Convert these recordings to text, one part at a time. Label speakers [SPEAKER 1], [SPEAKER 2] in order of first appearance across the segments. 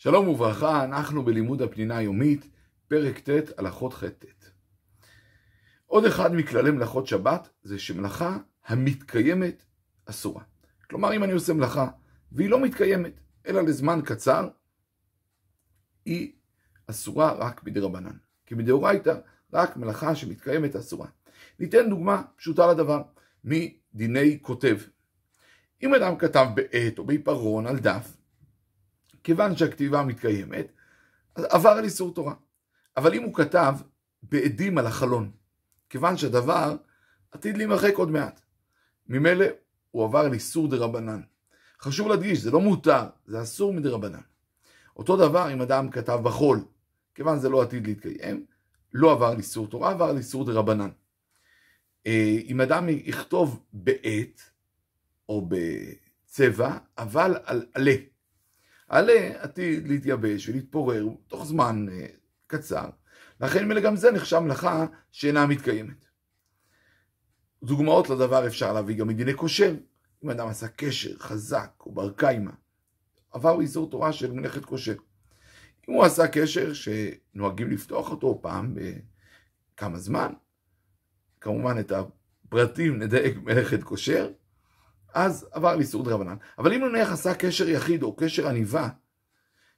[SPEAKER 1] שלום וברכה, אנחנו בלימוד הפנינה היומית, פרק ט', הלכות ח'-ט'. עוד אחד מכללי מלאכות שבת זה שמלאכה המתקיימת אסורה. כלומר, אם אני עושה מלאכה והיא לא מתקיימת, אלא לזמן קצר, היא אסורה רק מדי רבנן. כי מדאורייתא, רק מלאכה שמתקיימת אסורה. ניתן דוגמה פשוטה לדבר, מדיני כותב. אם אדם כתב בעט או בעיפרון על דף, כיוון שהכתיבה מתקיימת, עבר על איסור תורה. אבל אם הוא כתב בעדים על החלון, כיוון שהדבר עתיד להימחק עוד מעט, ממילא הוא עבר על איסור דה רבנן. חשוב להדגיש, זה לא מותר, זה אסור מדה רבנן. אותו דבר אם אדם כתב בחול, כיוון זה לא עתיד להתקיים, לא עבר על איסור תורה, עבר על איסור דה רבנן. אה, אם אדם יכתוב בעט או בצבע, אבל על עלה, עלה עתיד להתייבש ולהתפורר תוך זמן uh, קצר, לכן מילא גם זה נחשב מלאכה שאינה מתקיימת. דוגמאות לדבר אפשר להביא גם מדיני כושר. אם אדם עשה קשר חזק או בר קיימא, עבר איסור תורה של מלאכת כושר. אם הוא עשה קשר שנוהגים לפתוח אותו פעם בכמה זמן, כמובן את הפרטים נדייק מלאכת כושר, אז עבר לאיסור דרבנן. אבל אם נניח עשה קשר יחיד או קשר עניבה,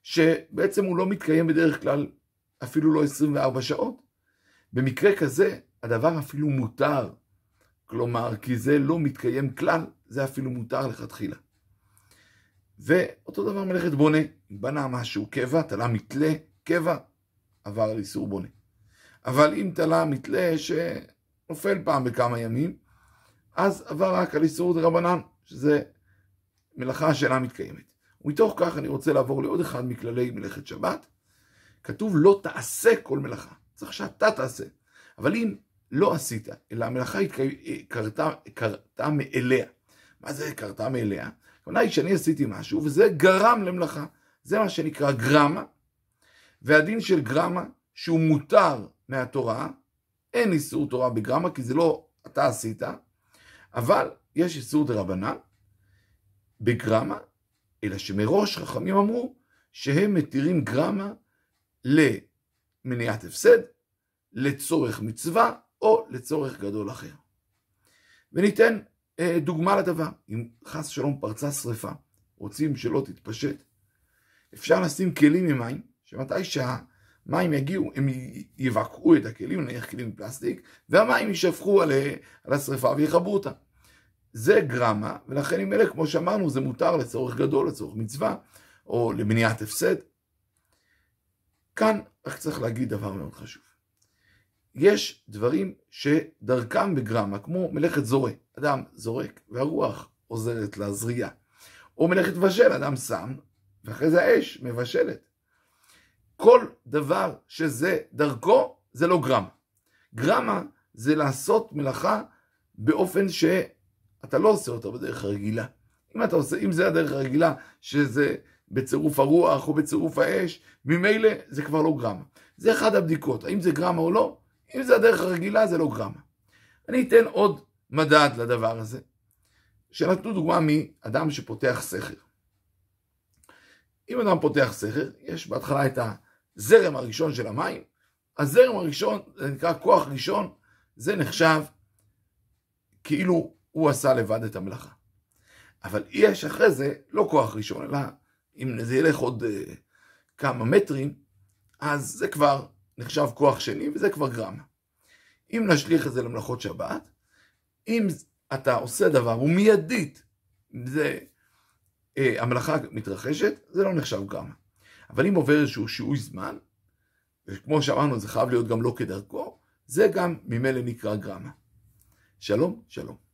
[SPEAKER 1] שבעצם הוא לא מתקיים בדרך כלל אפילו לא 24 שעות, במקרה כזה הדבר אפילו מותר. כלומר, כי זה לא מתקיים כלל, זה אפילו מותר לכתחילה. ואותו דבר מלאכת בונה, בנה משהו קבע, תלה מתלה, קבע, עבר לאיסור בונה. אבל אם תלה מתלה שנופל פעם בכמה ימים, אז עבר רק על איסור דה רבנן, שזה מלאכה שאינה מתקיימת. ומתוך כך אני רוצה לעבור לעוד אחד מכללי מלאכת שבת. כתוב לא תעשה כל מלאכה, צריך שאתה תעשה. אבל אם לא עשית, אלא המלאכה קרתה, קרתה מאליה. מה זה קרתה מאליה? הכוונה היא שאני עשיתי משהו וזה גרם למלאכה. זה מה שנקרא גרמה. והדין של גרמה, שהוא מותר מהתורה, אין איסור תורה בגרמה, כי זה לא אתה עשית, אבל יש איסור דרבנן בגרמה, אלא שמראש חכמים אמרו שהם מתירים גרמה למניעת הפסד, לצורך מצווה או לצורך גדול אחר. וניתן אה, דוגמה לדבר, אם חס שלום פרצה שרפה, רוצים שלא תתפשט, אפשר לשים כלים עם מים, שמתי שהמים יגיעו, הם יבקעו את הכלים, נניח כלים מפלסטיק, והמים יישפכו על, על השרפה ויכבו אותה. זה גרמה, ולכן עם אלה, כמו שאמרנו, זה מותר לצורך גדול, לצורך מצווה, או למניעת הפסד. כאן רק צריך להגיד דבר מאוד חשוב. יש דברים שדרכם בגרמה, כמו מלאכת זורק. אדם זורק והרוח עוזרת לזריעה. או מלאכת בשל, אדם שם, ואחרי זה האש מבשלת. כל דבר שזה דרכו, זה לא גרמה. גרמה זה לעשות מלאכה באופן ש... אתה לא עושה אותה בדרך הרגילה. אם אתה עושה, אם זה הדרך הרגילה, שזה בצירוף הרוח או בצירוף האש, ממילא זה כבר לא גרמה. זה אחד הבדיקות, האם זה גרמה או לא? אם זה הדרך הרגילה, זה לא גרמה. אני אתן עוד מדד לדבר הזה, שנתנו דוגמה מאדם שפותח סכר. אם אדם פותח סכר, יש בהתחלה את הזרם הראשון של המים, הזרם הראשון, זה נקרא כוח ראשון, זה נחשב כאילו הוא עשה לבד את המלאכה. אבל יש אחרי זה לא כוח ראשון, אלא אם זה ילך עוד uh, כמה מטרים, אז זה כבר נחשב כוח שני וזה כבר גרמה. אם נשליך את זה למלאכות שבת, אם אתה עושה דבר ומיידית זה, uh, המלאכה מתרחשת, זה לא נחשב גרמה. אבל אם עובר איזשהו שיעוי זמן, וכמו שאמרנו, זה חייב להיות גם לא כדרכו, זה גם ממילא נקרא גרמה. שלום, שלום.